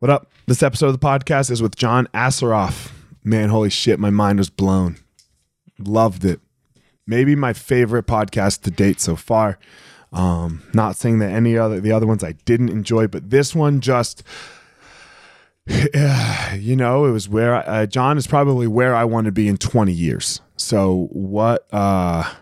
What up? This episode of the podcast is with John Assaraf. Man, holy shit, my mind was blown. Loved it. Maybe my favorite podcast to date so far. Um, not saying that any other the other ones I didn't enjoy, but this one just you know, it was where uh, John is probably where I want to be in 20 years. So what uh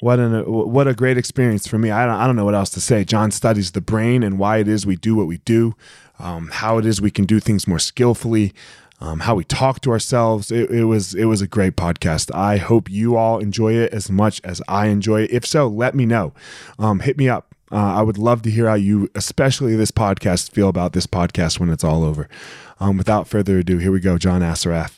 what an what a great experience for me. I don't I don't know what else to say. John studies the brain and why it is we do what we do um, how it is we can do things more skillfully, um, how we talk to ourselves. It, it, was it was a great podcast. I hope you all enjoy it as much as I enjoy it. If so, let me know. Um, hit me up. Uh, I would love to hear how you, especially this podcast, feel about this podcast when it's all over. Um, without further ado, here we go, John Assaraf.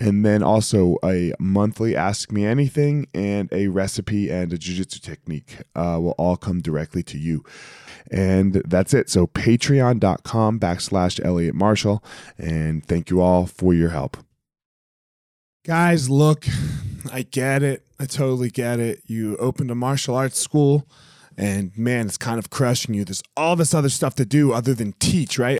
and then also a monthly ask me anything and a recipe and a jiu-jitsu technique uh, will all come directly to you. And that's it. So patreon.com backslash elliot marshall. And thank you all for your help. Guys look i get it. I totally get it. You opened a martial arts school and man it's kind of crushing you. There's all this other stuff to do other than teach right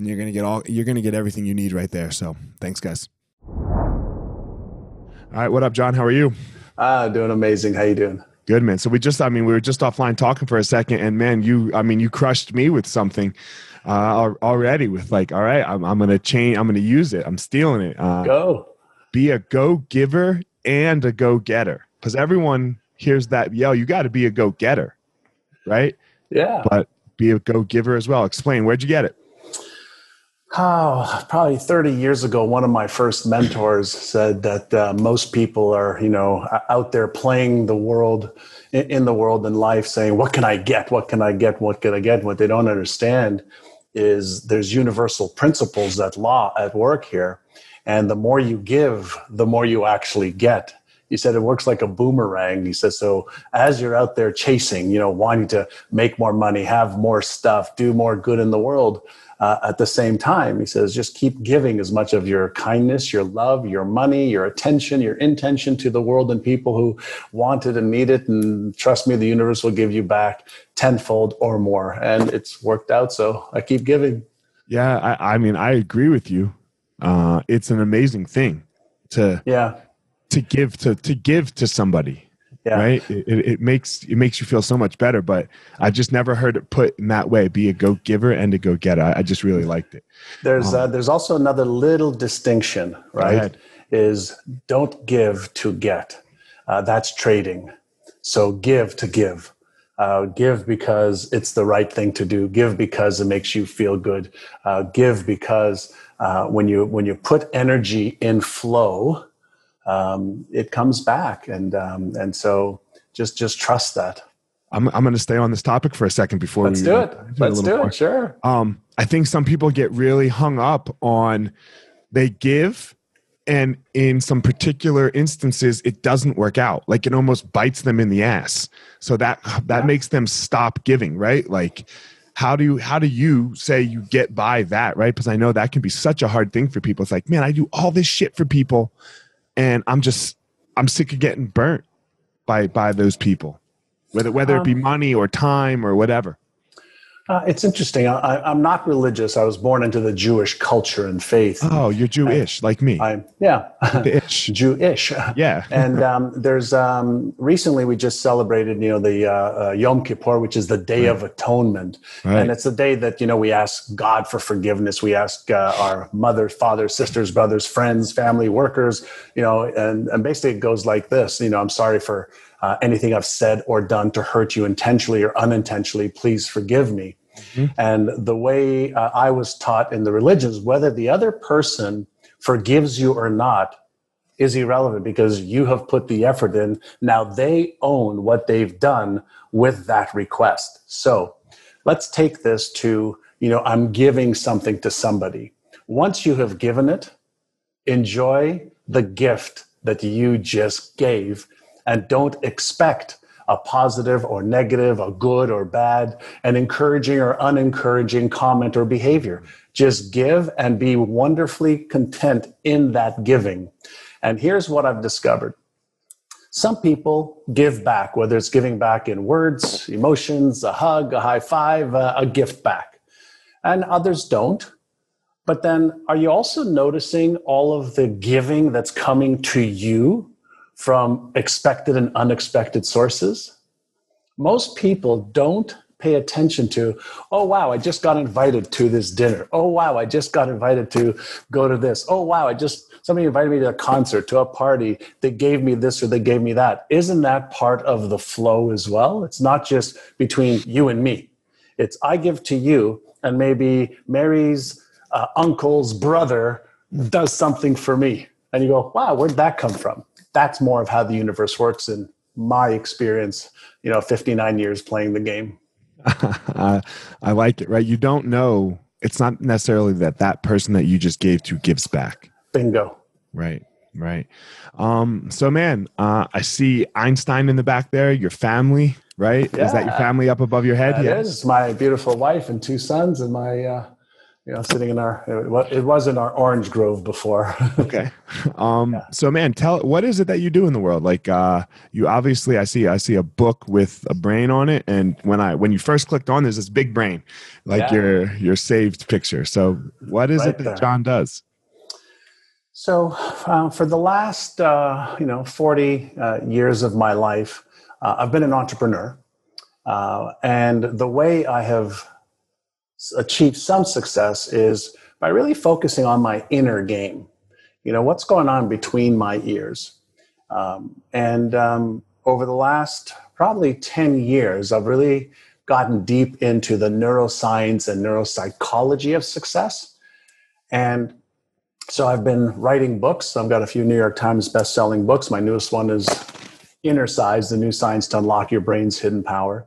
and you're going to get all you're going to get everything you need right there. So, thanks guys. All right, what up John? How are you? Ah, doing amazing. How you doing? Good, man. So we just I mean, we were just offline talking for a second and man, you I mean, you crushed me with something uh already with like, all right, I'm I'm going to change I'm going to use it. I'm stealing it. Uh Go. Be a go giver and a go getter because everyone hears that yo you got to be a go-getter right yeah but be a go-giver as well explain where'd you get it oh probably 30 years ago one of my first mentors said that uh, most people are you know out there playing the world in the world and life saying what can i get? What can i get? What can i get? What they don't understand is there's universal principles that law at work here and the more you give the more you actually get. He said it works like a boomerang. He says, so as you're out there chasing, you know, wanting to make more money, have more stuff, do more good in the world, uh, at the same time, he says, just keep giving as much of your kindness, your love, your money, your attention, your intention to the world and people who want it and need it. And trust me, the universe will give you back tenfold or more. And it's worked out. So I keep giving. Yeah. I, I mean, I agree with you. Uh, it's an amazing thing to, yeah, to give to, to give to somebody yeah. right? It, it, makes it makes you feel so much better but i just never heard it put in that way be a go giver and a go getter. I, I, just really liked it. There's um, uh, there's also another little distinction right is don't give to get. Uh, that's trading. So give to give. Uh, give because it's the right thing to do. Give because it makes you feel good. Uh, give because uh, when you when you put energy in flow um, it comes back. And um, and so just just trust that. I'm I'm going to stay on this topic for a second before let's we do it. Let's do more. it. Sure. Um, I think some people get really hung up on they give, and in some particular instances, it doesn't work out. Like it almost bites them in the ass. So that that yeah. makes them stop giving. Right. Like how do you how do you say you get by that right because i know that can be such a hard thing for people it's like man i do all this shit for people and I'm just I'm sick of getting burnt by by those people, whether whether it be um, money or time or whatever. Uh, it's interesting. I, am not religious. I was born into the Jewish culture and faith. Oh, you're Jewish, I, like me. I'm yeah, Jewish. Yeah. and um, there's um, recently we just celebrated, you know, the uh, uh, Yom Kippur, which is the Day right. of Atonement, right. and it's a day that you know we ask God for forgiveness. We ask uh, our mothers, fathers, sisters, brothers, friends, family, workers, you know, and and basically it goes like this. You know, I'm sorry for. Uh, anything I've said or done to hurt you intentionally or unintentionally, please forgive me. Mm-hmm. And the way uh, I was taught in the religions, whether the other person forgives you or not is irrelevant because you have put the effort in. Now they own what they've done with that request. So let's take this to, you know, I'm giving something to somebody. Once you have given it, enjoy the gift that you just gave and don't expect a positive or negative, a good or bad, an encouraging or unencouraging comment or behavior. Just give and be wonderfully content in that giving. And here's what I've discovered some people give back, whether it's giving back in words, emotions, a hug, a high five, a, gift back, and others don't. But then, are you also noticing all of the giving that's coming to you from expected and unexpected sources. Most people don't pay attention to, oh, wow, I just got invited to this dinner. Oh, wow, I just got invited to go to this. Oh, wow, I just, somebody invited me to a concert, to a party. They gave me this or they gave me that. Isn't that part of the flow as well? It's not just between you and me. It's I give to you, and maybe Mary's uh, uncle's brother does something for me. And you go, wow, where'd that come from? That's more of how the universe works in my experience you know 59 years playing the game. I, I like it right? You don't know it's not necessarily that that person that you just gave to gives back. Bingo. Right right. Um so man uh i see einstein in the back there your family right? Yeah. is that your family up above your head? It yes. is my beautiful wife and two sons and my uh you know, sitting in our it was in our orange grove before. okay. Um yeah. so man, tell what is it that you do in the world? Like uh you obviously I see I see a book with a brain on it and when I when you first clicked on there's this big brain like yeah. your your saved picture. So what is right it that there. John does? So uh, for the last uh, you know 40 uh, years of my life, uh, I've been an entrepreneur. Uh, and the way I have achieve some success is by really focusing on my inner game. You know, what's going on between my ears. Um, and um, over the last probably 10 years, I've really gotten deep into the neuroscience and neuropsychology of success. And so I've been writing books. I've got a few New York Times best-selling books. My newest one is Innercise, the new science to unlock your brain's hidden power.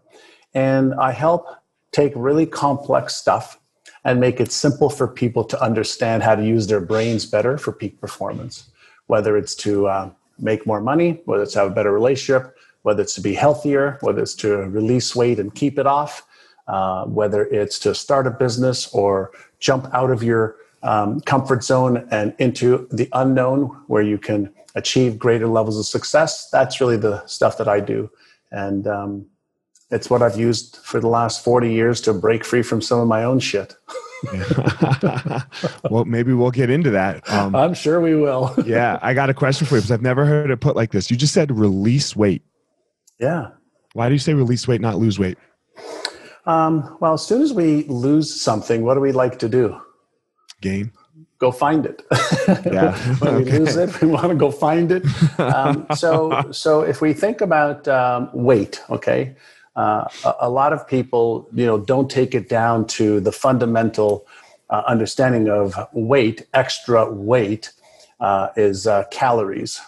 And I help take really complex stuff and make it simple for people to understand how to use their brains better for peak performance, whether it's to uh, make more money, whether it's to have a better relationship, whether it's to be healthier, whether it's to release weight and keep it off, uh, whether it's to start a business or jump out of your um, comfort zone and into the unknown where you can achieve greater levels of success. That's really the stuff that I do. And um, it's what I've used for the last 40 years to break free from some of my own shit. well, maybe we'll get into that. Um, I'm sure we will. yeah, I got a question for you because I've never heard it put like this. You just said release weight. Yeah. Why do you say release weight, not lose weight? Um, well, as soon as we lose something, what do we like to do? Gain. Go find it. Yeah. when we lose it, we want to go find it. Um, so, so if we think about um, weight, okay, uh, a, lot of people, you know, don't take it down to the fundamental uh, understanding of weight. Extra weight uh, is uh, calories,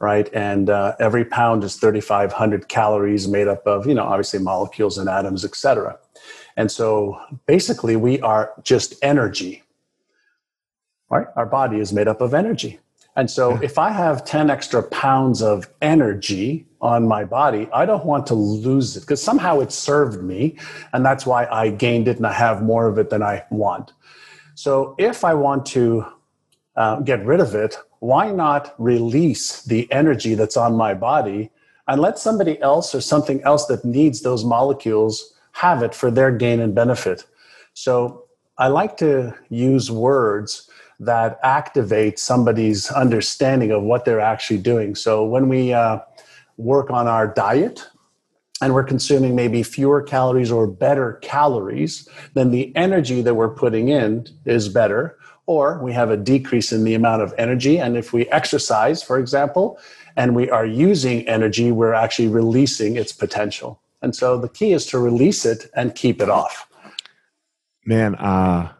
right? And uh, every pound is 3,500 calories, made up of, you know, obviously molecules and atoms, etc. And so, basically, we are just energy. Right? Our body is made up of energy. And so, if I have 10 extra pounds of energy on my body, I don't want to lose it because somehow it served me. And that's why I gained it and I have more of it than I want. So, if I want to uh, get rid of it, why not release the energy that's on my body and let somebody else or something else that needs those molecules have it for their gain and benefit? So, I like to use words that activate somebody's understanding of what they're actually doing. So when we uh, work on our diet and we're consuming maybe fewer calories or better calories, then the energy that we're putting in is better. Or we have a decrease in the amount of energy. And if we exercise, for example, and we are using energy, we're actually releasing its potential. And so the key is to release it and keep it off. Man, uh,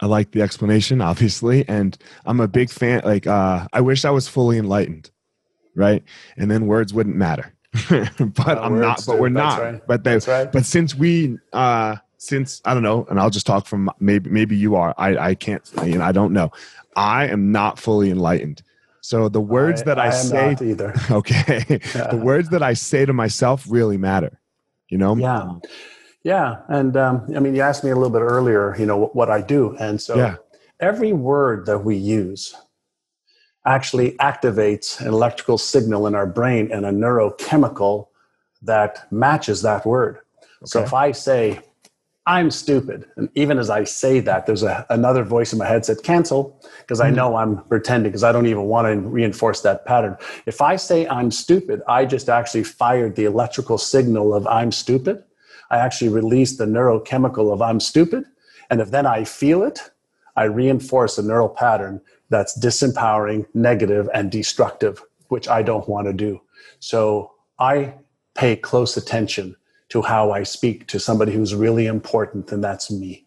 I like the explanation, obviously, and I'm a big fan. Like, uh, I wish I was fully enlightened, right? And then words wouldn't matter. but uh, I'm not. But we're not. Right. But they. Right. But since we, uh, since I don't know, and I'll just talk from maybe maybe you are. I I can't. You know, I don't know. I am not fully enlightened. So the words I, that I, I say, either. Okay, yeah. the words that I say to myself really matter. You know. Yeah. Yeah, and um, I mean, you asked me a little bit earlier, you know, what I do, and so yeah. every word that we use actually activates an electrical signal in our brain and a neurochemical that matches that word. Okay. So if I say, I'm stupid. And even as I say that, there's a, another voice in my head said, cancel, because I hmm. know I'm pretending, because I don't even want to reinforce that pattern. If I say I'm stupid, I just actually fired the electrical signal of I'm stupid. I actually release the neurochemical of I'm stupid. And if then I feel it, I reinforce a neural pattern that's disempowering, negative, and destructive, which I don't want to do. So I pay close attention to how I speak to somebody who's really important, and that's me,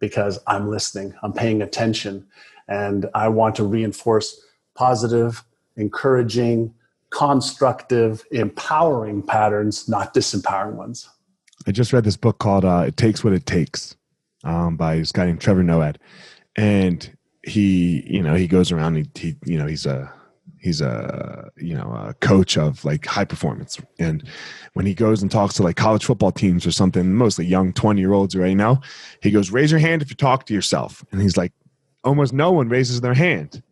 because I'm listening, I'm paying attention, and I want to reinforce positive, encouraging, constructive, empowering patterns, not disempowering ones. I just read this book called uh, "It Takes What It Takes" um, by this guy named Trevor Moawad, and he, you know, he goes around. He, he, you know, he's a he's a you know a coach of like high performance, and when he goes and talks to like college football teams or something, mostly young twenty year olds right now, he goes, "Raise your hand if you talk to yourself," and he's like, almost no one raises their hand.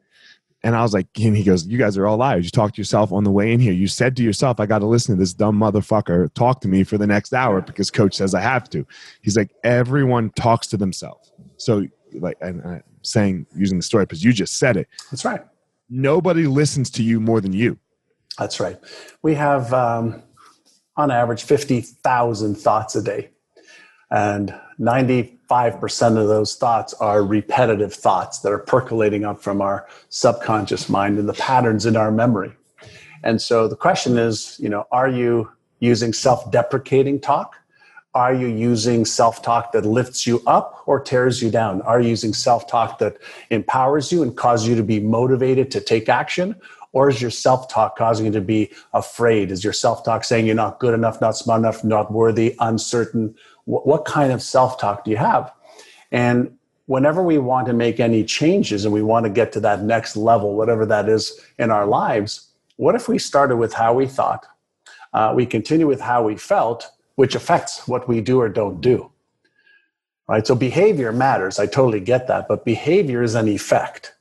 And I was like, and he goes, You guys are all liars. You talked to yourself on the way in here. You said to yourself, I got to listen to this dumb motherfucker talk to me for the next hour because coach says I have to. He's like, Everyone talks to themselves. So, like, and I'm saying, using the story because you just said it. That's right. Nobody listens to you more than you. That's right. We have, um, on average, 50,000 thoughts a day. And 95% of those thoughts are repetitive thoughts that are percolating up from our subconscious mind and the patterns in our memory. And so the question is, you know, are you using self-deprecating talk? Are you using self-talk that lifts you up or tears you down? Are you using self-talk that empowers you and causes you to be motivated to take action? Or is your self talk causing you to be afraid? Is your self talk saying you're not good enough, not smart enough, not worthy, uncertain, what, what kind of self talk do you have? And whenever we want to make any changes and we want to get to that next level, whatever that is in our lives, what if we started with how we thought? Uh, we continue with how we felt, which affects what we do or don't do. Right? So behavior matters. I totally get that. But behavior is an effect.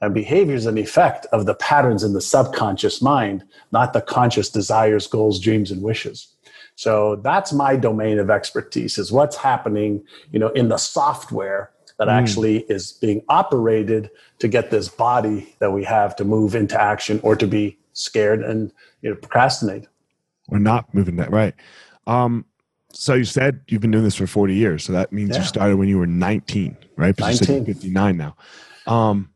And behavior is an effect of the patterns in the subconscious mind, not the conscious desires, goals, dreams, and wishes. So that's my domain of expertise is what's happening, you know, in the software that mm. actually is being operated to get this body that we have to move into action or to be scared and you know procrastinate. We're not moving that right. Um, so you said you've been doing this for 40 years. So that means yeah. you started when you were 19, right? But 19. you said 59 now. Um,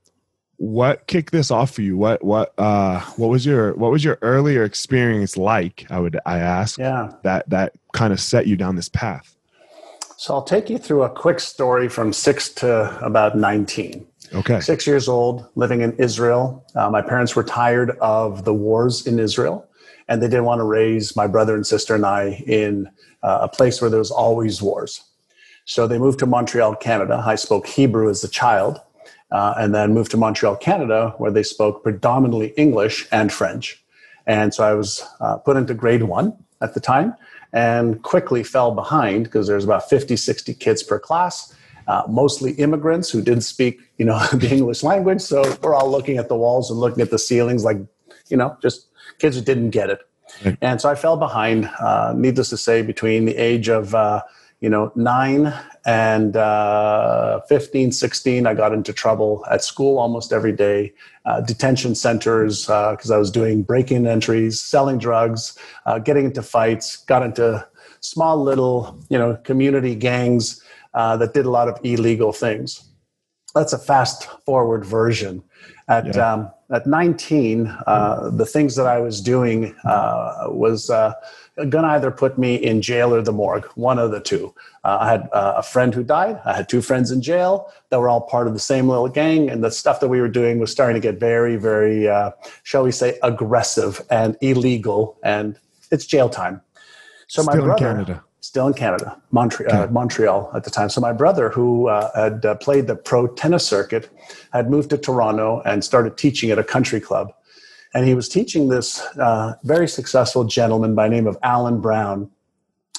what kicked this off for you? What what uh what was your what was your earlier experience like? I would I ask. Yeah. That that kind of set you down this path. So I'll take you through a quick story from six to about 19. Okay. Six years old, living in Israel. Uh, my parents were tired of the wars in Israel, and they didn't want to raise my brother and sister and I in uh, a place where there was always wars. So they moved to Montreal, Canada. I spoke Hebrew as a child, uh, and then moved to Montreal, Canada, where they spoke predominantly English and French. And so I was uh, put into grade one at the time and quickly fell behind because there's about 50, 60 kids per class uh, mostly immigrants who didn't speak, you know, the English language. So we're all looking at the walls and looking at the ceilings, like, you know, just kids who didn't get it. And so I fell behind. Uh, needless to say, between the age of uh, you know nine and uh, 15, 16, I got into trouble at school almost every day. Uh, detention centers because uh, I was doing break-in entries, selling drugs, uh, getting into fights, got into small little you know community gangs uh, that did a lot of illegal things. That's a fast forward version. At yeah. um, at 19, uh, the things that I was doing uh, was uh, going to either put me in jail or the morgue, one of the two. Uh, I had uh, a friend who died. I had two friends in jail that were all part of the same little gang, and the stuff that we were doing was starting to get very, very, shall we say, aggressive and illegal, and it's jail time. So Still my brother, Canada still in Canada, Montreal, uh, Montreal at the time. So my brother, who uh, had uh, played the pro tennis circuit, had moved to Toronto and started teaching at a country club. And he was teaching this uh, very successful gentleman by name of Alan Brown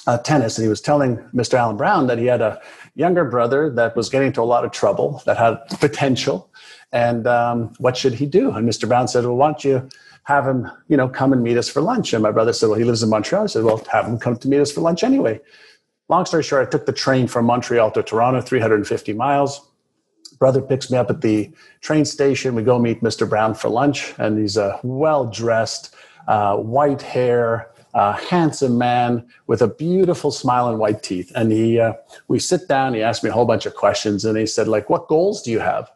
uh, tennis. And he was telling Mr. Alan Brown that he had a younger brother that was getting into a lot of trouble, that had potential. And um, what should he do? And Mr. Brown said, Well, why don't you have him, you know, come and meet us for lunch. And my brother said, well, he lives in Montreal. I said, well, have him come to meet us for lunch anyway. Long story short, I took the train from Montreal to Toronto, 350 miles. Brother picks me up at the train station. We go meet Mr. Brown for lunch, and he's a well dressed, uh, white hair, uh, handsome man with a beautiful smile and white teeth. And he, uh, we sit down. He asked me a whole bunch of questions, and he said, like, what goals do you have?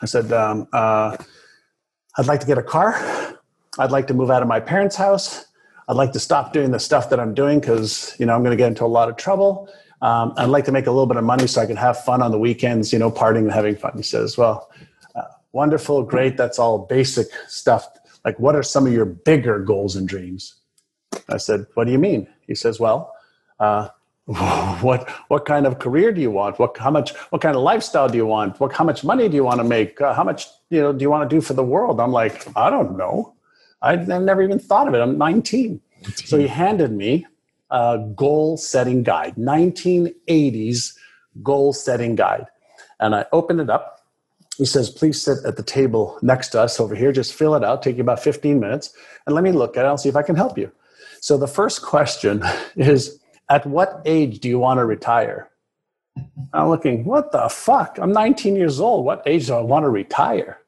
I said, um, uh, I'd like to get a car. I'd like to move out of my parents' house. I'd like to stop doing the stuff that I'm doing because you know I'm going to get into a lot of trouble. Um, I'd like to make a little bit of money so I can have fun on the weekends, you know, partying and having fun. He says, "Well, uh, wonderful, great. That's all basic stuff. Like, what are some of your bigger goals and dreams?" I said, "What do you mean?" He says, "Well, uh, what what kind of career do you want what how much what kind of lifestyle do you want what how much money do you want to make uh, how much you know do you want to do for the world i'm like i don't know I, have never even thought of it i'm 19 so he handed me a goal setting guide 1980s goal setting guide and i opened it up he says please sit at the table next to us over here just fill it out take you about 15 minutes and let me look at it i'll see if i can help you so the first question is at what age do you want to retire? I'm looking, what the fuck? I'm 19 years old. What age do I want to retire?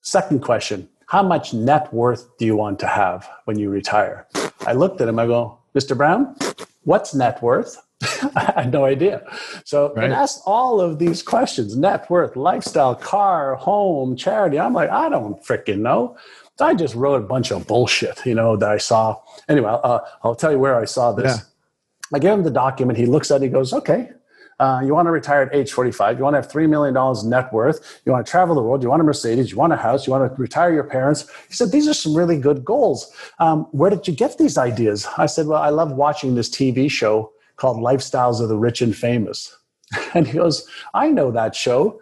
Second question How much net worth do you want to have when you retire? I looked at him, I go, Mr. Brown, what's net worth? I had no idea. So right. asked all of these questions net worth, lifestyle, car, home, charity. I'm like, I don't freaking know. So I just wrote a bunch of bullshit, you know, that I saw. Anyway, uh, I'll tell you where I saw this. Yeah. I gave him the document. He looks at it. He goes, okay, uh, you want to retire at age 45. You want to have $3 million net worth. You want to travel the world. You want a Mercedes. You want a house. You want to retire your parents. He said, these are some really good goals. Um, where did you get these ideas? I said, well, I love watching this TV show called Lifestyles of the Rich and Famous. And he goes, I know that show.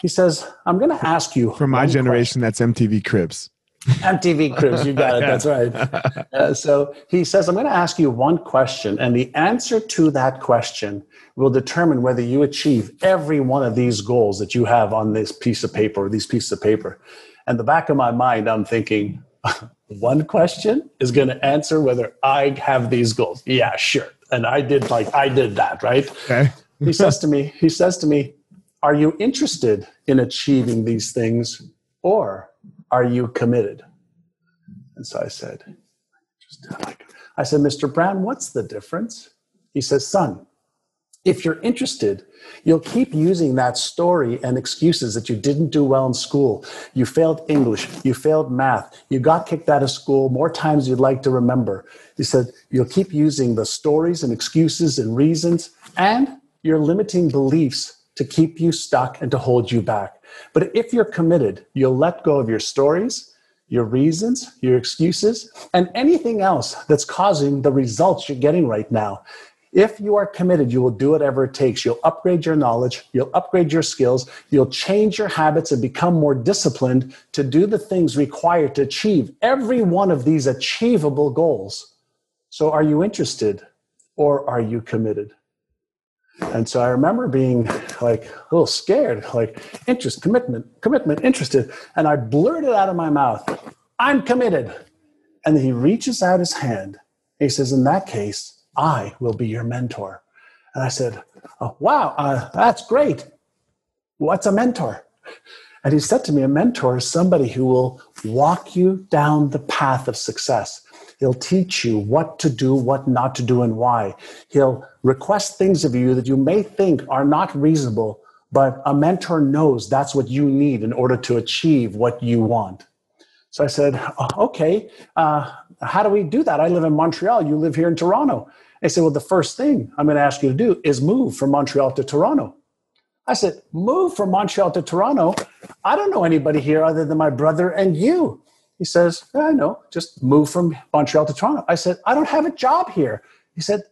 He says, I'm going to ask you. For my generation, question. that's MTV Cribs. MTV Cribs, you got it. That's right. Uh, so he says, I'm going to ask you one question, and the answer to that question will determine whether you achieve every one of these goals that you have on this piece of paper or these pieces of paper. And the back of my mind, I'm thinking, one question is going to answer whether I have these goals. Yeah, sure. And I did like I did that, right? Okay. he says to me, he says to me, are you interested in achieving these things or are you committed? And so I said, I said, Mr. Brown, what's the difference? He says, son, if you're interested, you'll keep using that story and excuses that you didn't do well in school. You failed English, you failed math, you got kicked out of school more times you'd like to remember. He said, you'll keep using the stories and excuses and reasons and your limiting beliefs to keep you stuck and to hold you back. But if you're committed, you'll let go of your stories, your reasons, your excuses, and anything else that's causing the results you're getting right now. If you are committed, you will do whatever it takes. You'll upgrade your knowledge, you'll upgrade your skills, you'll change your habits and become more disciplined to do the things required to achieve every one of these achievable goals. So, are you interested or are you committed? And so I remember being like a little scared, like interest, commitment, commitment, interested. And I blurted out of my mouth, I'm committed. And he reaches out his hand. He says, In that case, I will be your mentor. And I said, oh, Wow, uh, that's great. What's a mentor? And he said to me, A mentor is somebody who will walk you down the path of success. He'll teach you what to do, what not to do, and why. He'll request things of you that you may think are not reasonable, but a mentor knows that's what you need in order to achieve what you want. So I said, oh, okay, uh, how do we do that? I live in Montreal. You live here in Toronto. They said, well, the first thing I'm going to ask you to do is move from Montreal to Toronto. I said, move from Montreal to Toronto. I don't know anybody here other than my brother and you. He says, yeah, I know, just move from Montreal to Toronto. I said, I don't have a job here. He said,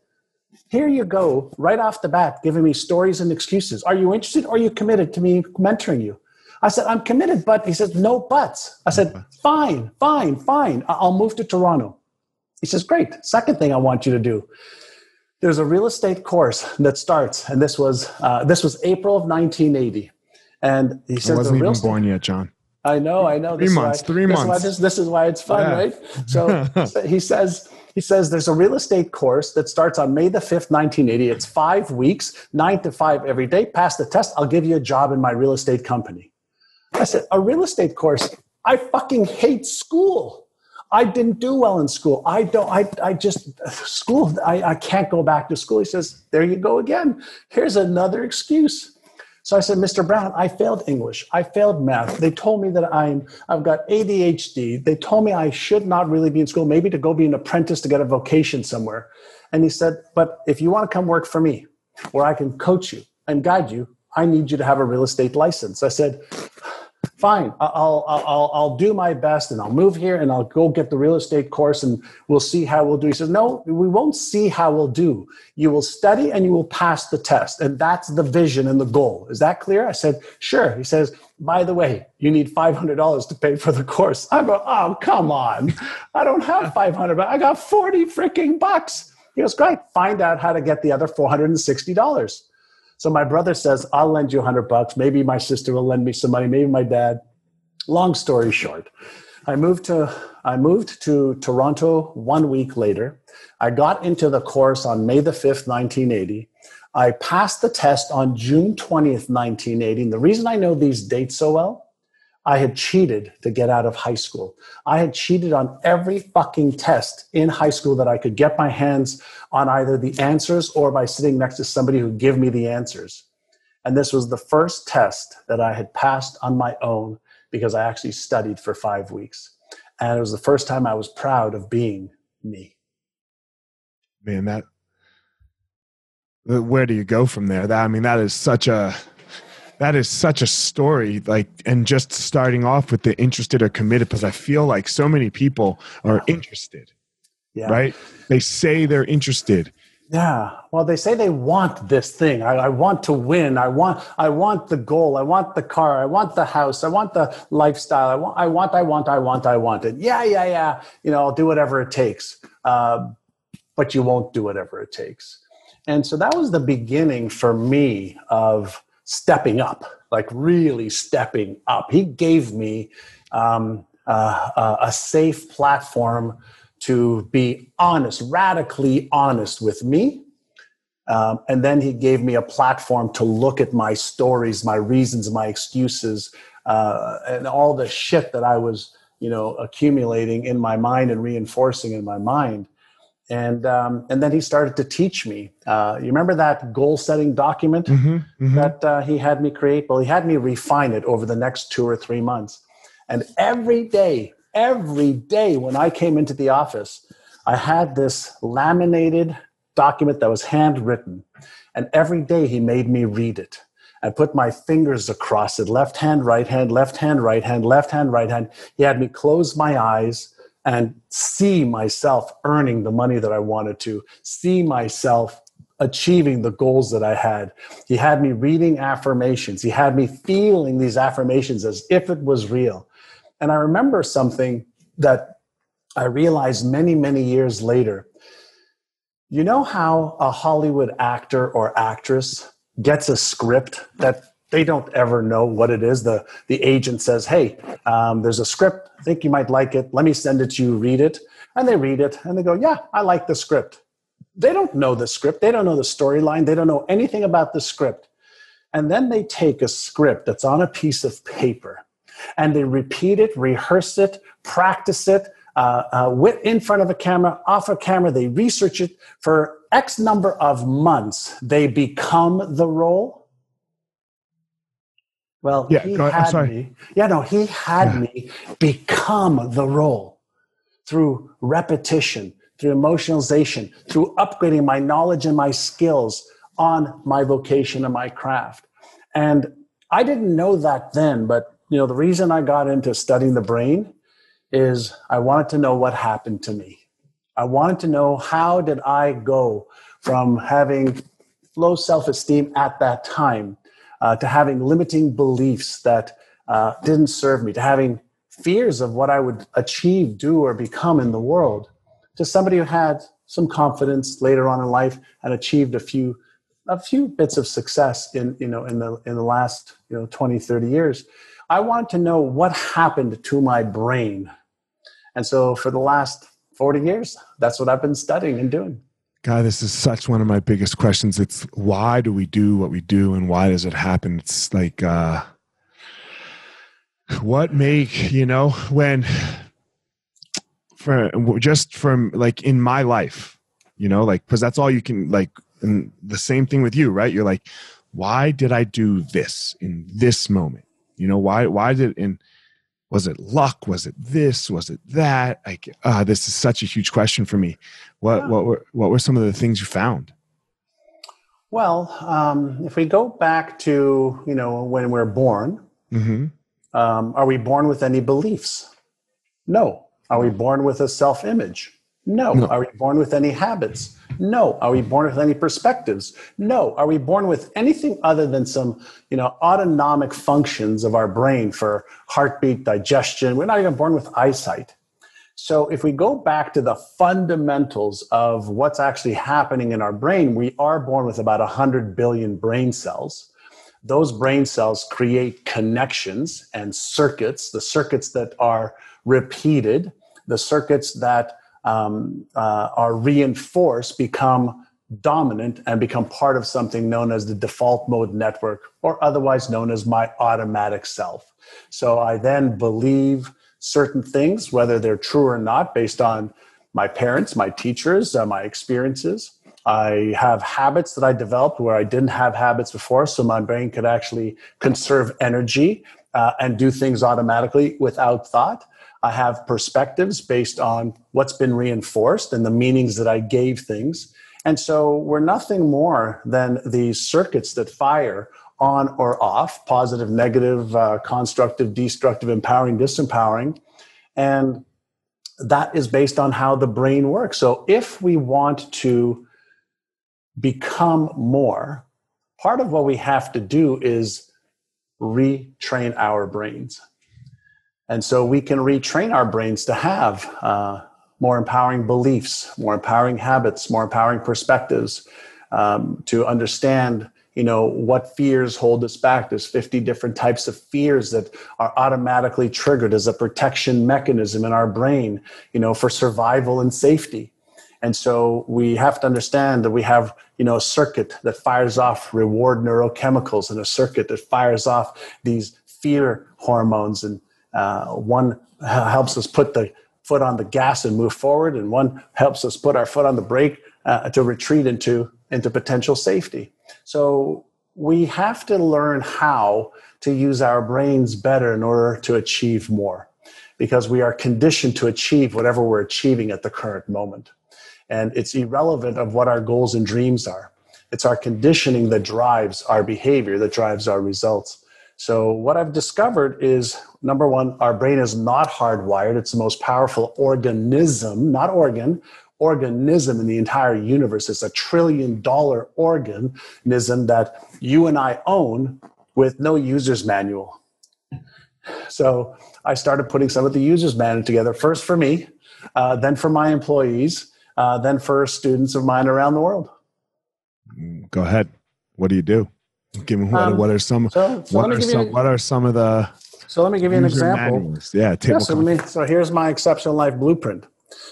here you go, right off the bat, giving me stories and excuses. Are you interested or are you committed to me mentoring you? I said, I'm committed, but he says, no buts. I said, fine, fine, fine. I'll move to Toronto. He says, great. Second thing I want you to do. There's a real estate course that starts, and this was uh, this was April of 1980. And he says, I wasn't even born yet, John. I know, I know. Three this months, why, three this months. This, this, is why it's fun, yeah. right? So he says, he says there's a real estate course that starts on May the 5th, 1980. It's five weeks, nine to five every day. Pass the test, I'll give you a job in my real estate company. I said, a real estate course? I fucking hate school. I didn't do well in school. I don't, I, I just, school, I, I can't go back to school. He says, there you go again. Here's another excuse. So I said, Mr. Brown, I failed English. I failed math. They told me that I'm, I've got ADHD. They told me I should not really be in school, maybe to go be an apprentice to get a vocation somewhere. And he said, but if you want to come work for me, where I can coach you and guide you, I need you to have a real estate license. I said, fine, I'll, I'll, I'll do my best and I'll move here and I'll go get the real estate course and we'll see how we'll do. He says, no, we won't see how we'll do. You will study and you will pass the test. And that's the vision and the goal. Is that clear? I said, sure. He says, by the way, you need $500 to pay for the course. I go, oh, come on. I don't have 500, but I got 40 freaking bucks. He goes, great. Find out how to get the other $460. So my brother says, I'll lend you a hundred bucks. Maybe my sister will lend me some money. Maybe my dad. Long story short, I moved to I moved to Toronto one week later. I got into the course on May the 5th, 1980. I passed the test on June 20th, 1980. And the reason I know these dates so well I had cheated to get out of high school. I had cheated on every fucking test in high school that I could get my hands on either the answers or by sitting next to somebody who give me the answers. And this was the first test that I had passed on my own because I actually studied for five weeks. And it was the first time I was proud of being me. Man, that where do you go from there? That I mean, that is such a that is such a story like and just starting off with the interested or committed because i feel like so many people are interested yeah. right they say they're interested Yeah. Well, they say they want this thing. I, I, want to win. I want. I want the goal. I want the car. I want the house. I want the lifestyle. I want. I want. I want. I want. I want it. Yeah, yeah, yeah. You know, I'll do whatever it takes. Uh, but you won't do whatever it takes. And so that was the beginning for me of stepping up, like really stepping up. He gave me um, uh, a safe platform to be honest, radically honest with me. Um, and then he gave me a platform to look at my stories, my reasons, my excuses, uh, and all the shit that I was, you know, accumulating in my mind and reinforcing in my mind. And um, and then he started to teach me. Uh, you remember that goal setting document mm-hmm, mm-hmm. that uh, he had me create? Well, he had me refine it over the next two or three months. And every day every day when I came into the office, I had this laminated document that was handwritten. And every day he made me read it. I put my fingers across it left hand, right hand, left hand, right hand, left hand, right hand. He had me close my eyes and see myself earning the money that I wanted to, see myself achieving the goals that I had. He had me reading affirmations. He had me feeling these affirmations as if it was real. And I remember something that I realized many, many years later. You know how a Hollywood actor or actress gets a script that they don't ever know what it is. The, the agent says, Hey, um, there's a script. I think you might like it. Let me send it to you, read it. And they read it and they go, Yeah, I like the script. They don't know the script. They don't know the storyline. They don't know anything about the script. And then they take a script that's on a piece of paper and they repeat it, rehearse it, practice it uh, uh, in front of a camera, off a camera. They research it for X number of months. They become the role. Well, yeah, he had me. Yeah, no, he had yeah. me become the role through repetition, through emotionalization, through upgrading my knowledge and my skills on my vocation and my craft. And I didn't know that then, but you know, the reason I got into studying the brain is I wanted to know what happened to me. I wanted to know how did I go from having low self-esteem at that time uh, to having limiting beliefs that uh, didn't serve me, to having fears of what I would achieve, do, or become in the world, to somebody who had some confidence later on in life and achieved a few a few bits of success in you know in the in the last you know 20 30 years I want to know what happened to my brain. And so for the last 40 years, that's what I've been studying and doing. God, this is such one of my biggest questions. It's why do we do what we do and why does it happen? It's like, uh, what make, you know, when, for just from like in my life, you know, like, because that's all you can, like, and the same thing with you, right? You're like, why did I do this in this moment? You know, why why did in was it luck? Was it this? Was it that? Like, uh, this is such a huge question for me. What yeah. what were what were some of the things you found? Well, um, if we go back to you know when we're born, mm-hmm. um, are we born with any beliefs? No. Are we born with a self image? No. no. Are we born with any habits? No. Are we born with any perspectives? No. Are we born with anything other than some, you know, autonomic functions of our brain for heartbeat, digestion? We're not even born with eyesight. So if we go back to the fundamentals of what's actually happening in our brain, we are born with about 100 billion brain cells. Those brain cells create connections and circuits, the circuits that are repeated, the circuits that um, uh, are reinforced become dominant and become part of something known as the default mode network or otherwise known as my automatic self. So I then believe certain things, whether they're true or not, based on my parents, my teachers, uh, my experiences. I have habits that I developed where I didn't have habits before, so my brain could actually conserve energy uh, and do things automatically without thought. I have perspectives based on what's been reinforced and the meanings that I gave things. And so we're nothing more than these circuits that fire on or off positive, negative, uh, constructive, destructive, empowering, disempowering. And that is based on how the brain works. So if we want to become more, part of what we have to do is retrain our brains. And so we can retrain our brains to have uh, more empowering beliefs, more empowering habits, more empowering perspectives, um, to understand you know what fears hold us back. There's 50 different types of fears that are automatically triggered as a protection mechanism in our brain you know for survival and safety. And so we have to understand that we have you know a circuit that fires off reward neurochemicals and a circuit that fires off these fear hormones. And uh, one helps us put the foot on the gas and move forward and one helps us put our foot on the brake uh, to retreat into into potential safety so we have to learn how to use our brains better in order to achieve more because we are conditioned to achieve whatever we're achieving at the current moment. And it's irrelevant of what our goals and dreams are. It's our conditioning that drives our behavior, that drives our results. So, what I've discovered is number one, our brain is not hardwired. It's the most powerful organism, not organ, organism in the entire universe. It's a trillion dollar organism that you and I own with no user's manual. So I started putting some of the user's manual together, first for me, uh, then for my employees, uh, then for students of mine around the world. Go ahead. What do you do? Give me what, um, what are some so, so what, are some, what are some of the so let me give you an example. Manuals. Yeah, yeah so, me, so here's my exceptional life blueprint.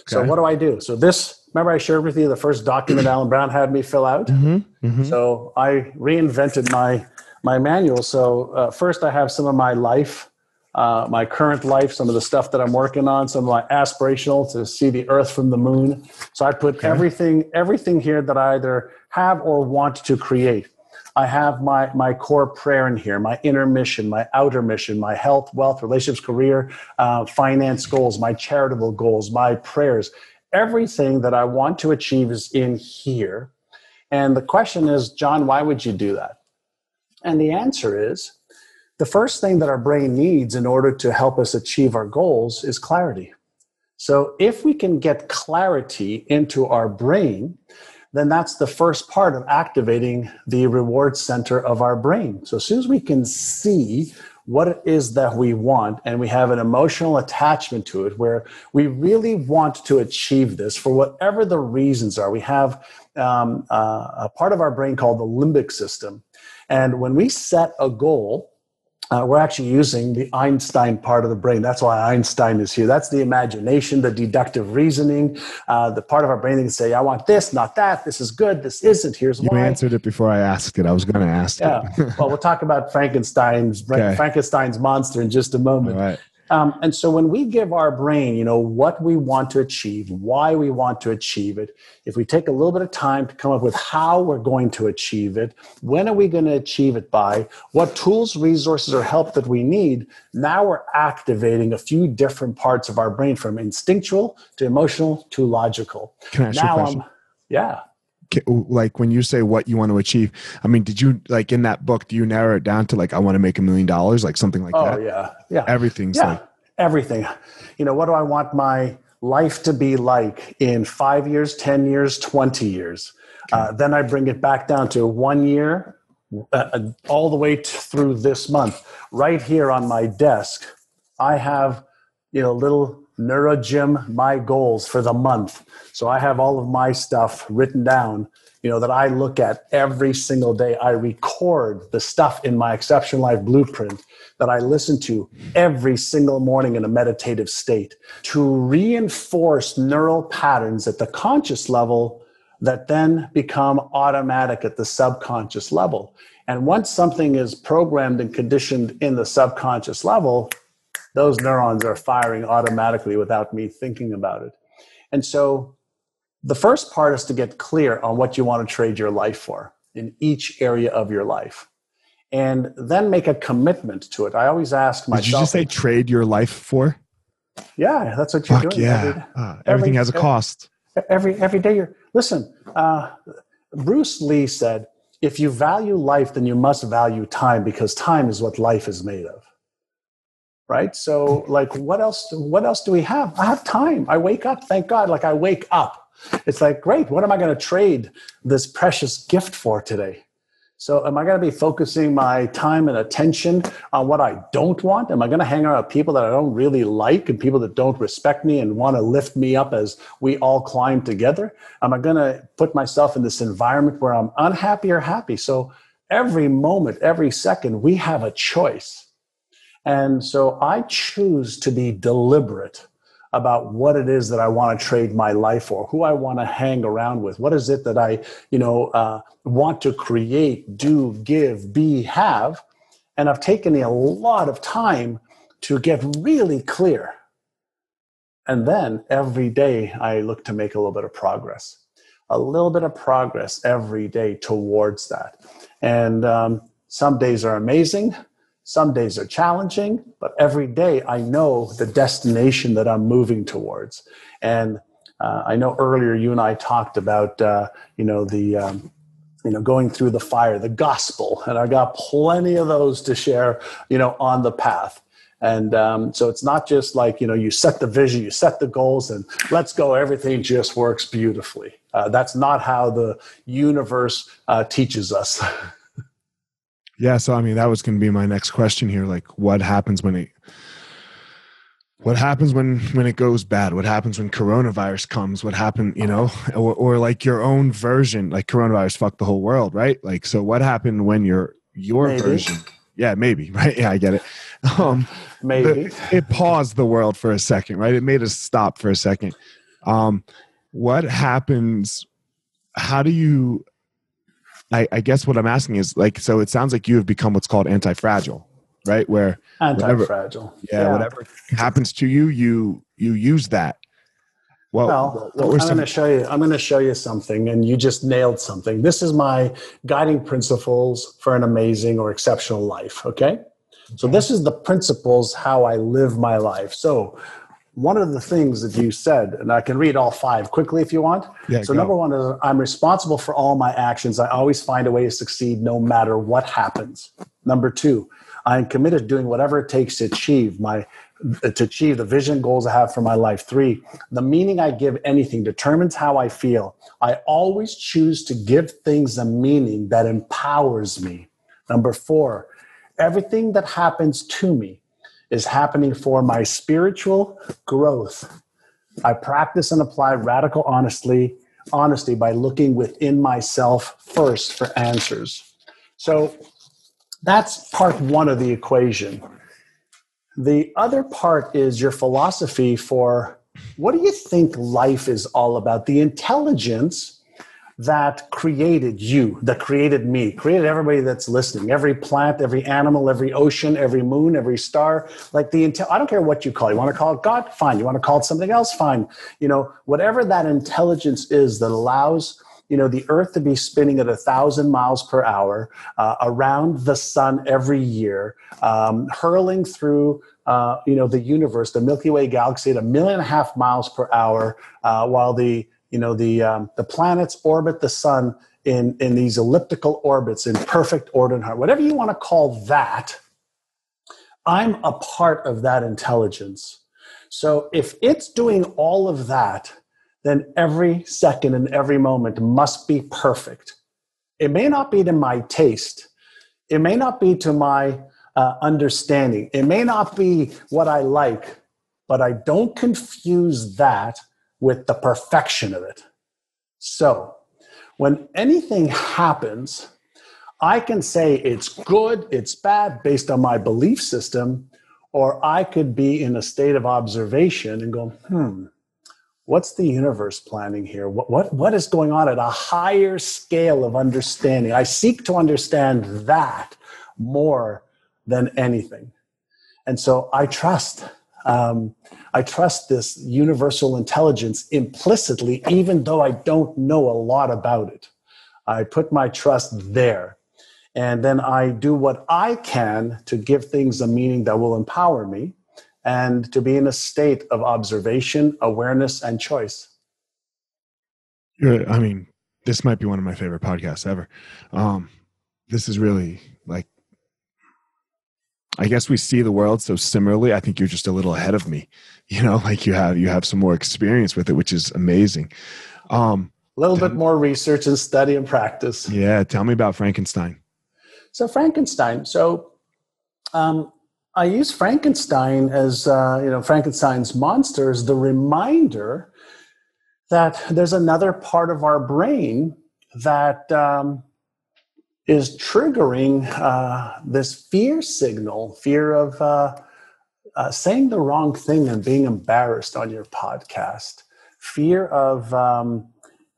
So what do I do? So this, remember I shared with you the first document Alan Brown had me fill out. Mm-hmm, mm-hmm. So I reinvented my my manual. So uh, first I have some of my life, uh, my current life, some of the stuff that I'm working on, some of my aspirational to see the Earth from the moon. So I put okay. everything everything here that I either have or want to create. I have my, my core prayer in here, my inner mission, my outer mission, my health, wealth, relationships, career, uh, finance goals, my charitable goals, my prayers. Everything that I want to achieve is in here. And the question is, John, why would you do that? And the answer is the first thing that our brain needs in order to help us achieve our goals is clarity. So if we can get clarity into our brain, then that's the first part of activating the reward center of our brain. So as soon as we can see what it is that we want and we have an emotional attachment to it where we really want to achieve this for whatever the reasons are, we have um, uh, a part of our brain called the limbic system. And when we set a goal, uh, we're actually using the Einstein part of the brain. That's why Einstein is here. That's the imagination, the deductive reasoning, uh, the part of our brain that can say, I want this, not that. This is good. This isn't. Here's you why. You answered it before I asked it. I was going to ask yeah. well, we'll talk about Frankenstein's okay. Frankenstein's monster in just a moment. Right. Um, and so when we give our brain, you know, what we want to achieve, why we want to achieve it, if we take a little bit of time to come up with how we're going to achieve it, when are we going to achieve it by, what tools, resources, or help that we need, now we're activating a few different parts of our brain from instinctual to emotional to logical. Can I ask now, you a question? Um, yeah like when you say what you want to achieve i mean did you like in that book do you narrow it down to like i want to make a million dollars like something like oh, that? oh yeah. Yeah. Everything's yeah, like everything. You know what do i want my life to be like in five years ten years 20 years? Okay. uh, then i bring it back down to one year uh, uh all the way t- through this month. Right here on my desk i have you know little NeuroGym my goals for the month. So I have all of my stuff written down, you know, that I look at every single day. I record the stuff in my Exceptional Life Blueprint that I listen to every single morning in a meditative state to reinforce neural patterns at the conscious level that then become automatic at the subconscious level. And once something is programmed and conditioned in the subconscious level, those neurons are firing automatically without me thinking about it. And so the first part is to get clear on what you want to trade your life for in each area of your life. And then make a commitment to it. I always ask myself. Did you just say trade your life for? Yeah, that's what you're Fuck doing. Yeah. Every, uh, everything every, has a cost. Every every day you're listen, uh, Bruce Lee said, if you value life, then you must value time because time is what life is made of right so like what else what else do we have i have time i wake up thank god like i wake up It's like, great, what am I going to trade this precious gift for today? So, am I going to be focusing my time and attention on what I don't want? Am I going to hang around with people that I don't really like and people that don't respect me and want to lift me up as we all climb together? Am I going to put myself in this environment where I'm unhappy or happy? So, every moment, every second, we have a choice. And so, I choose to be deliberate about what it is that I want to trade my life for, who I want to hang around with, what is it that I, you know, uh, want to create, do, give, be, have, and I've taken a lot of time to get really clear. And then every day I look to make a little bit of progress, a little bit of progress every day towards that. And um, some days are amazing, some days are challenging, but every day I know the destination that I'm moving towards. And uh, I know earlier you and I talked about, uh, you know, the, um, you know, going through the fire, the gospel, and I got plenty of those to share, you know, on the path. And um, so it's not just like, you know, you set the vision, you set the goals, and let's go, everything just works beautifully. Uh, that's not how the universe uh, teaches us. Yeah, so I mean that was going to be my next question here like what happens when it what happens when when it goes bad? What happens when coronavirus comes? What happened, you know, or, or like your own version, like coronavirus fucked the whole world, right? Like so what happened when your your maybe. version yeah, maybe, right? Yeah, I get it. Um, maybe it paused the world for a second, right? It made us stop for a second. Um, what happens? How do you I, I guess what I'm asking is like, so it sounds like you have become what's called anti-fragile, right? Where anti-fragile, whatever, yeah, yeah, whatever happens to you, you you use that. Well, well I'm some- going to show you. I'm going to show you something, and you just nailed something. This is my guiding principles for an amazing or exceptional life. Okay, so this is the principles how I live my life. So one of the things that you said, and I can read all five quickly if you want. Yeah, so, go. number one is I'm responsible for all my actions. I always find a way to succeed no matter what happens. Number two, I am committed to doing whatever it takes to achieve my to achieve the vision goals I have for my life. Three, the meaning I give anything determines how I feel. I always choose to give things a meaning that empowers me. Number four, everything that happens to me is happening for my spiritual growth. I practice and apply radical honesty, honesty by looking within myself first for answers. So that's part one of the equation. The other part is your philosophy for what do you think life is all about? The intelligence that created you, that created me, created everybody that's listening, every plant, every animal, every ocean, every moon, every star. Like the intel, I don't care what you call it. You want to call it God? Fine. You want to call it something else? Fine. You know, whatever that intelligence is that allows you know the earth to be spinning at a thousand miles per hour uh, around the sun every year um, hurling through uh, you know the universe the milky way galaxy at a million and a half miles per hour uh, while the you know the um, the planets orbit the sun in in these elliptical orbits in perfect order and harmony. Whatever you want to call that i'm a part of that intelligence. So if it's doing all of that then every second and every moment must be perfect. It may not be to my taste. It may not be to my uh, understanding. It may not be what i like but i don't confuse that with the perfection of it. So, when anything happens, I can say it's good, it's bad based on my belief system, or I could be in a state of observation and go, hmm, what's the universe planning here? What, what, what is going on at a higher scale of understanding? I seek to understand that more than anything. And so I trust um, I trust this universal intelligence implicitly, even though I don't know a lot about it. I put my trust there. And then I do what I can to give things a meaning that will empower me and to be in a state of observation, awareness, and choice. I mean, this might be one of my favorite podcasts ever. Um, this is really I guess we see the world so similarly. I think you're just a little ahead of me. You know, like you have you have some more experience with it, which is amazing. Um, a little bit more research and study and practice. Yeah, tell me about Frankenstein. So Frankenstein. So um, I use Frankenstein as uh, you know Frankenstein's monster as the reminder that there's another part of our brain that um, is triggering uh, this fear signal, fear of uh, uh, saying the wrong thing and being embarrassed on your podcast, fear of um,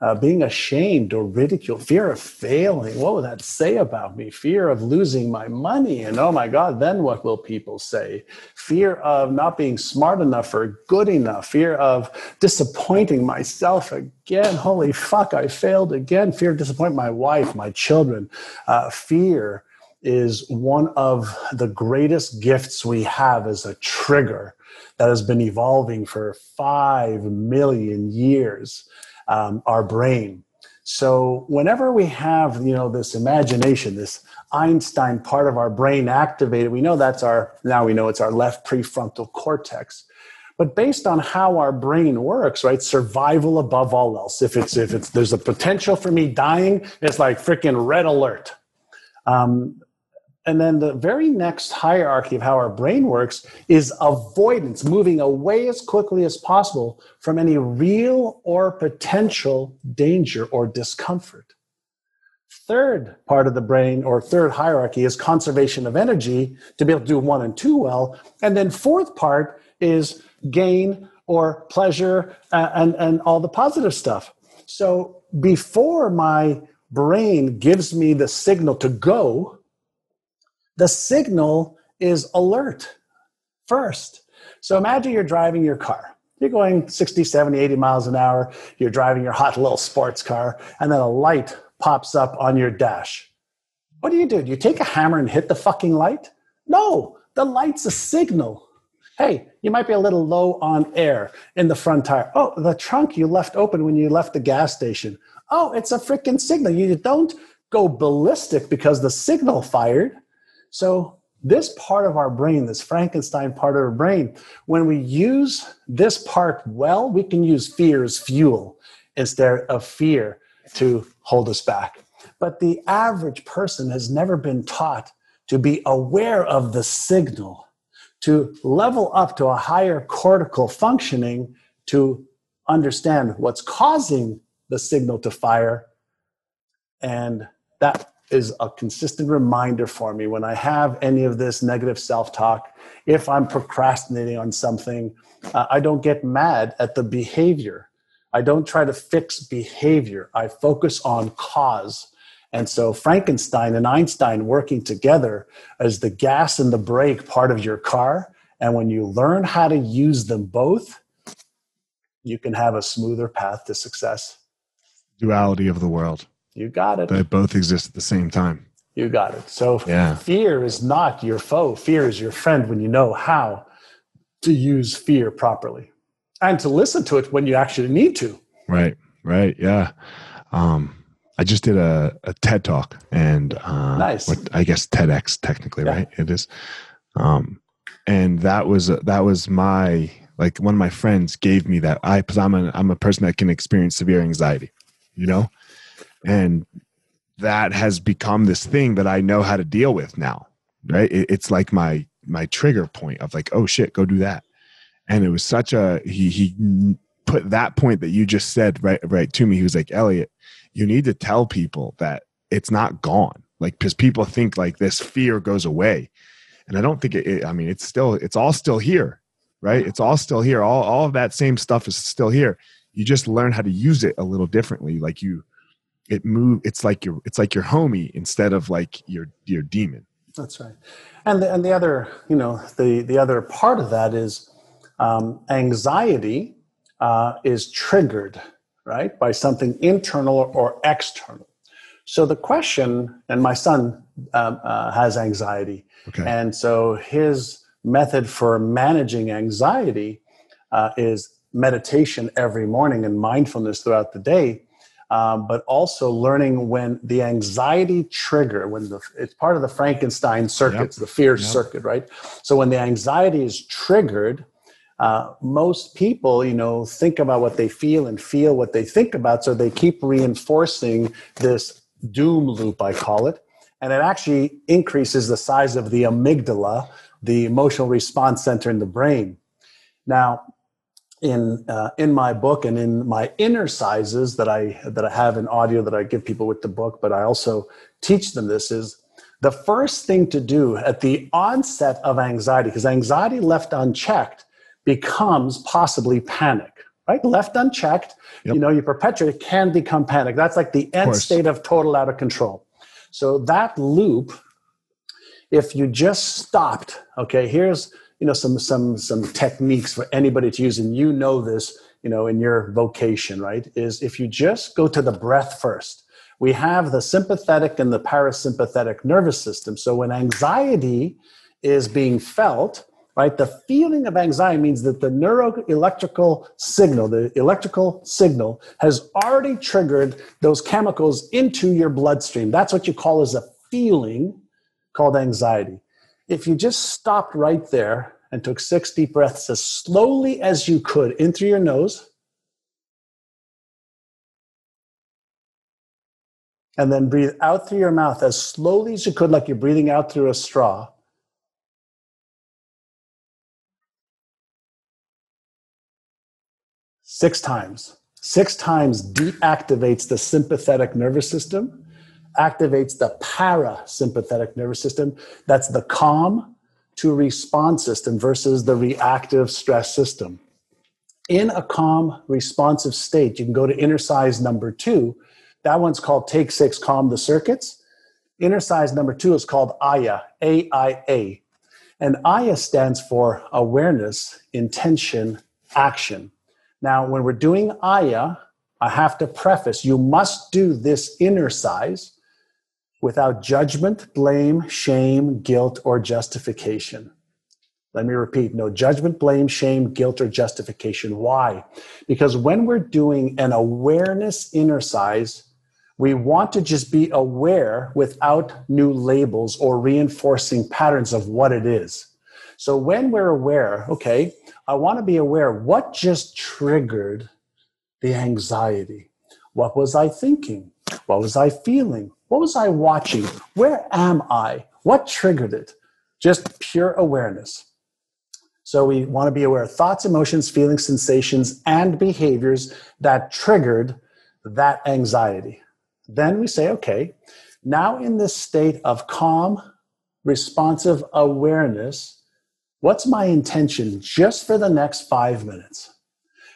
uh, being ashamed or ridiculed, fear of failing. What will that say about me? Fear of losing my money. And oh my God, then what will people say? Fear of not being smart enough or good enough. Fear of disappointing myself again. Holy fuck, I failed again. Fear of disappointing my wife, my children. Uh, fear is one of the greatest gifts we have as a trigger that has been evolving for five million years um, our brain. So whenever we have, you know, this imagination, this Einstein part of our brain activated, we know that's our, now we know it's our left prefrontal cortex. But based on how our brain works, right, survival above all else. If it's, if it's, there's a potential for me dying, it's like freaking red alert. Um, and then the very next hierarchy of how our brain works is avoidance, moving away as quickly as possible from any real or potential danger or discomfort. Third part of the brain, or third hierarchy, is conservation of energy to be able to do one and two well. And then fourth part is gain or pleasure uh, and, and all the positive stuff. So before my brain gives me the signal to go, the signal is alert first. So imagine you're driving your car. You're going 60, 70, 80 miles an hour. You're driving your hot little sports car, and then a light pops up on your dash. What do you do? Do you take a hammer and hit the fucking light? No, the light's a signal. Hey, you might be a little low on air in the front tire. Oh, the trunk you left open when you left the gas station. Oh, it's a freaking signal. You don't go ballistic because the signal fired. So, this part of our brain, this Frankenstein part of our brain, when we use this part well, we can use fear as fuel instead of fear to hold us back. But the average person has never been taught to be aware of the signal, to level up to a higher cortical functioning to understand what's causing the signal to fire. And that is a consistent reminder for me when I have any of this negative self talk. If I'm procrastinating on something, uh, I don't get mad at the behavior. I don't try to fix behavior. I focus on cause. And so Frankenstein and Einstein working together as the gas and the brake part of your car. And when you learn how to use them both, you can have a smoother path to success. Duality of the world. You got it. They both exist at the same time. You got it. So yeah. fear is not your foe. Fear is your friend when you know how to use fear properly and to listen to it when you actually need to. Right. Right. Yeah. Um, I just did a, a TED talk and uh, nice. What, I guess TEDx technically, yeah. right? It is. Um, and that was that was my like one of my friends gave me that I because I'm a I'm a person that can experience severe anxiety, you know, and that has become this thing that i know how to deal with now right? It, it's like my my trigger point of like oh shit go do that. And it was such a he he put that point that you just said right right to me. He was like elliot you need to tell people that it's not gone. Like because people think like this fear goes away. And i don't think it, it, i mean it's still it's all still here right? It's all still here. All, all of that same stuff is still here. You just learn how to use it a little differently. Like you it move it's like your it's like your homie instead of like your your demon. That's right. And the, and the other you know the the other part of that is um, anxiety uh, is triggered right by something internal or external. So the question and my son um, uh, has anxiety. Okay. and so his method for managing anxiety uh, is meditation every morning and mindfulness throughout the day um, but also learning when the anxiety trigger, when the it's part of the Frankenstein circuits, yep. the fear yep. circuit, right? So when the anxiety is triggered, uh, most people, you know, think about what they feel and feel what they think about, so they keep reinforcing this doom loop, I call it, and it actually increases the size of the amygdala, the emotional response center in the brain. Now, in uh, in my book and in my Innercises that I that I have in audio that I give people with the book, but I also teach them this is the first thing to do at the onset of anxiety, because anxiety left unchecked becomes possibly panic. Right, left unchecked, yep. you know, you perpetuate it can become panic. That's like the end state of total out of control. So that loop, if you just stopped, okay, here's you know some some some techniques for anybody to use. And you know this you know in your vocation right is if you just go to the breath first. We have the sympathetic and the parasympathetic nervous system. So when anxiety is being felt right the feeling of anxiety means that the neuroelectrical signal the electrical signal has already triggered those chemicals into your bloodstream. That's what you call as a feeling called anxiety if you just stopped right there and took six deep breaths as slowly as you could in through your nose, and then breathe out through your mouth as slowly as you could, like you're breathing out through a straw. Six times. Six times deactivates the sympathetic nervous system activates the parasympathetic nervous system. That's the calm to response system versus the reactive stress system. In a calm, responsive state, you can go to Innercise number two. That one's called Take Six Calm the Circuits. Innercise number two is called AYA, A I A. And AYA stands for Awareness, Intention, Action. Now, when we're doing AYA, I have to preface you must do this Innercise without judgment, blame, shame, guilt, or justification. Let me repeat no judgment, blame, shame, guilt, or justification. Why? Because when we're doing an awareness Innercise, we want to just be aware without new labels or reinforcing patterns of what it is. So when we're aware, okay, I want to be aware what just triggered the anxiety? What was I thinking? What was I feeling? What was I watching? Where am I? What triggered it? Just pure awareness. So we want to be aware of thoughts, emotions, feelings, sensations, and behaviors that triggered that anxiety. Then we say, okay, now in this state of calm, responsive awareness, what's my intention just for the next five minutes?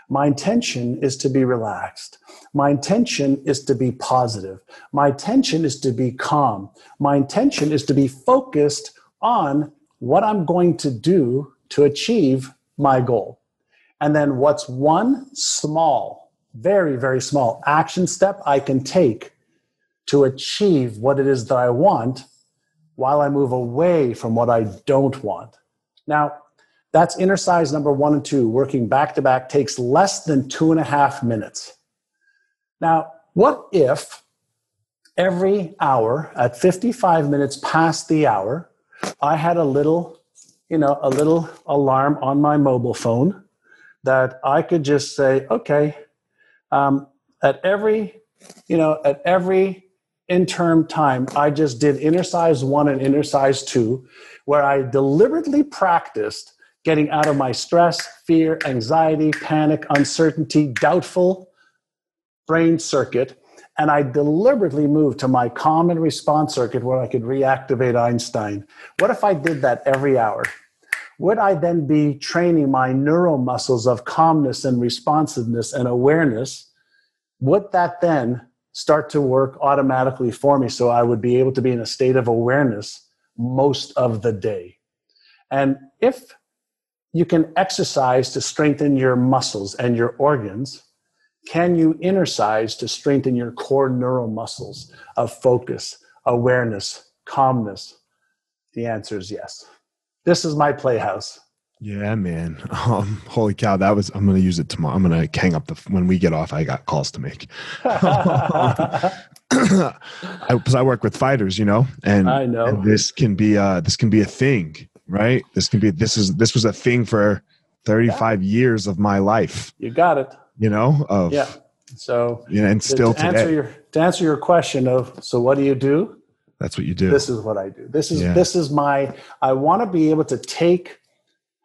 My intention is to be relaxed. My intention is to be positive. My intention is to be calm. My intention is to be focused on what I'm going to do to achieve my goal. And then what's one small, very, very small action step I can take to achieve what it is that I want while I move away from what I don't want. Now, that's Innercise number one and two, working back to back, takes less than two and a half minutes. Now, what if every hour at 55 minutes past the hour, I had a little, you know, a little alarm on my mobile phone that I could just say, okay, um, at every, you know, at every interim time, I just did Innercise one and Innercise two, where I deliberately practiced getting out of my stress, fear, anxiety, panic, uncertainty, doubtful brain circuit. And I deliberately moved to my calm and response circuit where I could reactivate Einstein. What if I did that every hour? Would I then be training my neural muscles of calmness and responsiveness and awareness? Would that then start to work automatically for me so I would be able to be in a state of awareness most of the day? And if you can exercise to strengthen your muscles and your organs. Can you exercise to strengthen your core neural muscles of focus, awareness, calmness? The answer is yes. This is my playhouse. Yeah, man. Um, holy cow, that was. I'm going to use it tomorrow. I'm going to hang up the when we get off. I got calls to make. Because I, I, work with fighters, you know, and I know and this can be uh this can be a thing right? This can be this is this was a thing for 35 years of my life. You got it. You know, of yeah. So you know, and still to today. answer your to answer your question of so what do you do? That's what you do. This is what I do. This is Yeah. this is my I want to be able to take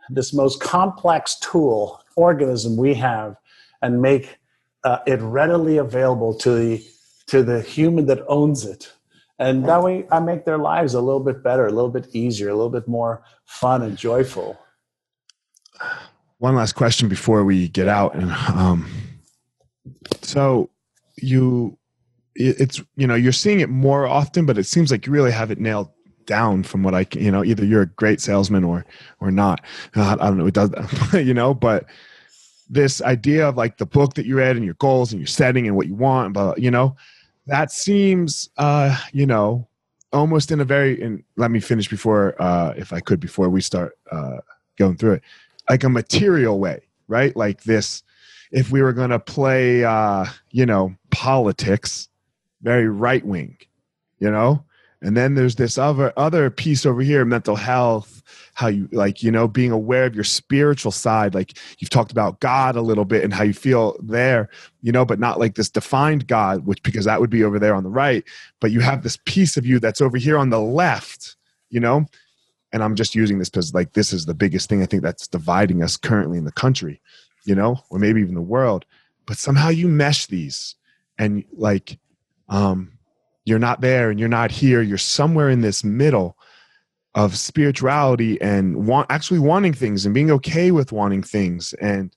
this most complex tool organism we have and make uh, it readily available to the to the human that owns it. And that way I make their lives a little bit better, a little bit easier, a little bit more fun and joyful. One last question before we get out, and um, so you it's you know you're seeing it more often, but it seems like you really have it nailed down from what I can, you know, either you're a great salesman or or not. Uh, I don't know. It does, you know, but this idea of like the book that you read and your goals and your setting and what you want, but you know, that seems, uh, you know, almost in a very. And let me finish before, uh, if I could, before we start uh, going through it, like a material way, right? Like this. If we were going to play, uh, you know, politics, very right wing, you know, and then there's this other other piece over here mental health how you like you know being aware of your spiritual side like you've talked about god a little bit and how you feel there you know but not like this defined god which because that would be over there on the right but you have this piece of you that's over here on the left you know? And i'm just using this because like this is the biggest thing i think that's dividing us currently in the country you know or maybe even the world. But somehow you mesh these and like um you're not there and you're not here. You're somewhere in this middle of spirituality and want actually wanting things and being okay with wanting things. And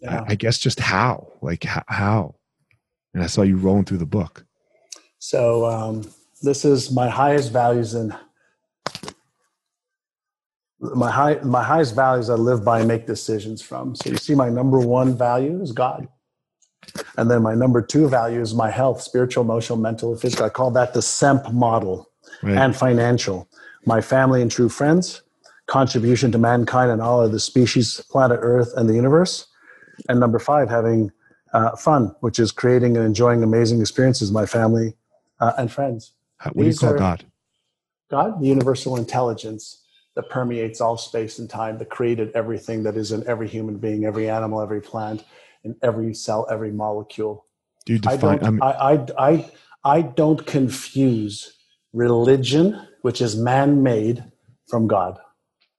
Yeah. I, I guess just how like how, and i saw you rolling through the book. So um, this is my highest values and my high my highest values I live by and make decisions from. So you see, my number one value is God, and then my number two value is my health, spiritual, emotional, mental, physical. I call that the SEMP model right and financial. My family and true friends, contribution to mankind and all of the species, planet Earth, and the universe. And number five, having uh, fun, which is creating and enjoying amazing experiences, with my family uh, and friends. What do you call god God, the universal intelligence that permeates all space and time, that created everything that is in every human being, every animal, every plant, in every cell, every molecule. do you I define don't, I mean, I, I, I, I don't confuse religion, which is man made, from God.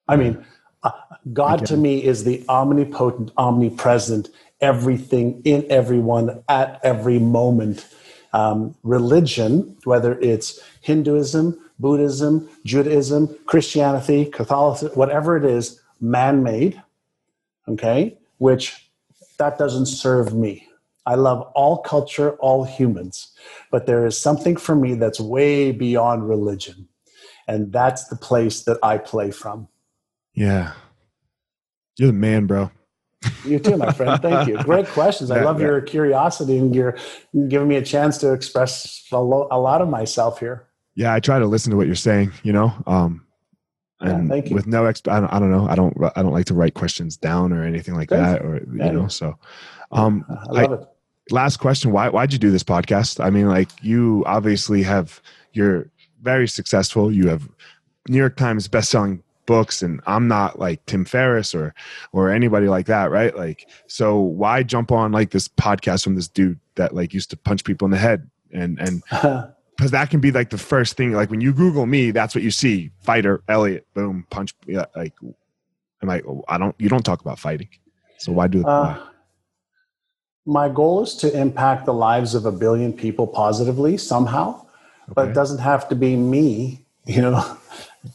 I mean, uh, God to me is the omnipotent, omnipresent, everything in everyone at every moment. Um, religion, whether it's Hinduism, Buddhism, Judaism, Christianity, Catholicism, whatever it is, man made, okay, which that doesn't serve me. I love all culture, all humans, but there is something for me that's way beyond religion. And that's the place that I play from. yeah you're the man bro You too, my friend. Thank you. Great questions. I Yeah, love yeah. your curiosity and you're giving me a chance to express a, lo- a lot of myself here. yeah i try to listen to what you're saying you know um Yeah, and thank you. with no exp I don't, I don't know i don't i don't like to write questions down or anything like that or you Yeah, know so um I love it. last question why why'd you do this podcast? I mean like you obviously have you're very successful. You have new york times best-selling books and i'm not like tim ferriss or or anybody like that right? Like so why jump on like this podcast from this dude that like used to punch people in the head and and because that can be like the first thing like when you google me that's what you see fighter elliot boom punch yeah, like i'm like oh, i don't you don't talk about fighting so why do Uh, why? my goal is to impact the lives of a billion people positively somehow, but it doesn't have to be me, you know,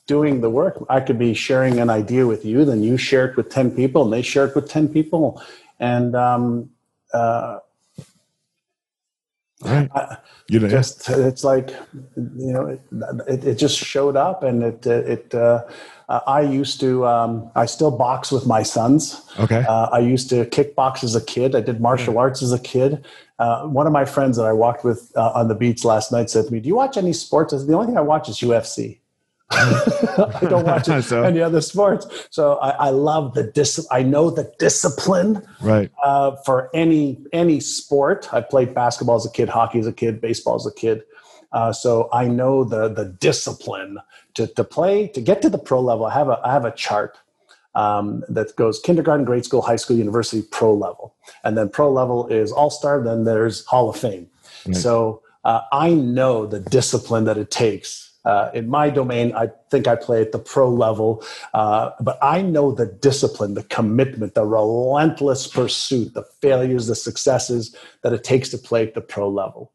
doing the work. I could be sharing an idea with you, then you share it with 10 people, and they share it with 10 people. And um, uh, right. I- you know just it's like you know it, it, just showed up and it it uh, i used to um, i still box with my sons. Okay. Uh, i used to kickbox as a kid. I did martial arts as a kid. Uh, one of my friends that i walked with uh, on the beach last night said to me do you watch any sports? I said, the only thing i watch is ufc I don't watch So- any other sports. So I, I love the dis. I know the discipline right uh, for any any sport. I played basketball as a kid, hockey as a kid, baseball as a kid. Uh, so I know the the discipline to to play to get to the pro level. I have a I have a chart. um, that goes kindergarten, grade school, high school, university, pro level. And then pro level is all star, then there's Hall of Fame. So uh, I know the discipline that it takes. Uh, in my domain, I think I play at the pro level, uh, but I know the discipline, the commitment, the relentless pursuit, the failures, the successes that it takes to play at the pro level.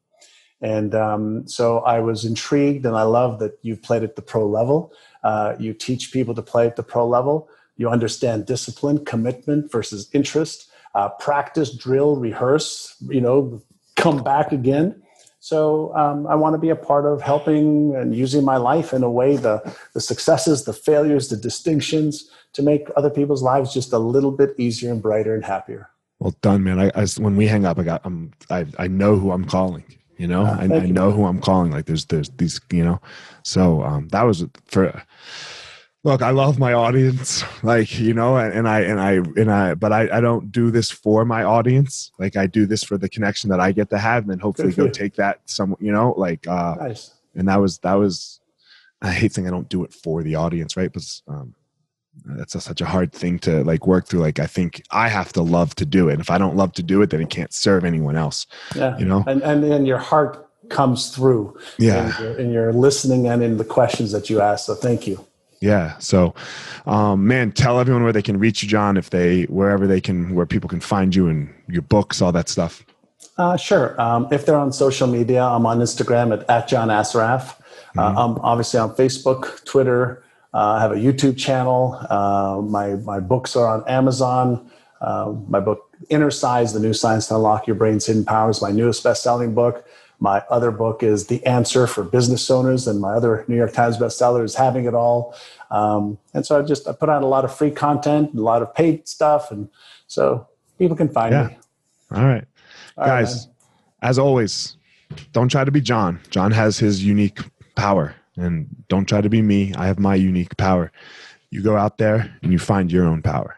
And um, so I was intrigued, and I love that you've played at the pro level. Uh, you teach people to play at the pro level. You understand discipline, commitment versus interest, uh, practice, drill, rehearse, you know, come back again. So um, I want to be a part of helping and using my life in a way the the successes, the failures, the distinctions to make other people's lives just a little bit easier and brighter and happier. Well done, man. I, I when we hang up, I got I'm I I know who I'm calling. You know, uh, I, I know who I'm calling. Like there's there's these you know, so um, that was for look i love my audience like you know and, and, i and i and i but I, I don't do this for my audience. Like i do this for the connection that i get to have and then hopefully go take that some you know like uh nice. and that was that was i hate saying i don't do it for the audience right? But um that's a, such a hard thing to like work through. Like i think i have to love to do it. And if i don't love to do it then it can't serve anyone else yeah. you know? And and then your heart comes through yeah. in your, in your listening and in the questions that you ask. So thank you yeah. So, um, man, tell everyone where they can reach you, John, if they, wherever they can, where people can find you and your books, all that stuff. Uh, sure. Um, if they're on social media, I'm on Instagram at, at John Assaraf. Uh, mm-hmm. I'm obviously on Facebook, Twitter. Uh, I have a YouTube channel. Uh, my, my books are on Amazon. Uh, my book, Innercise, The New Science to Unlock Your Brain's Hidden Powers, my newest best-selling book. My other book is The Answer for Business Owners, and my other New York Times bestseller is Having It All. Um, and so I just I put out a lot of free content, a lot of paid stuff, and so people can find yeah. me. All right, All guys. Right, as always, don't try to be John. John has his unique power, and don't try to be me. I have my unique power. You go out there and you find your own power.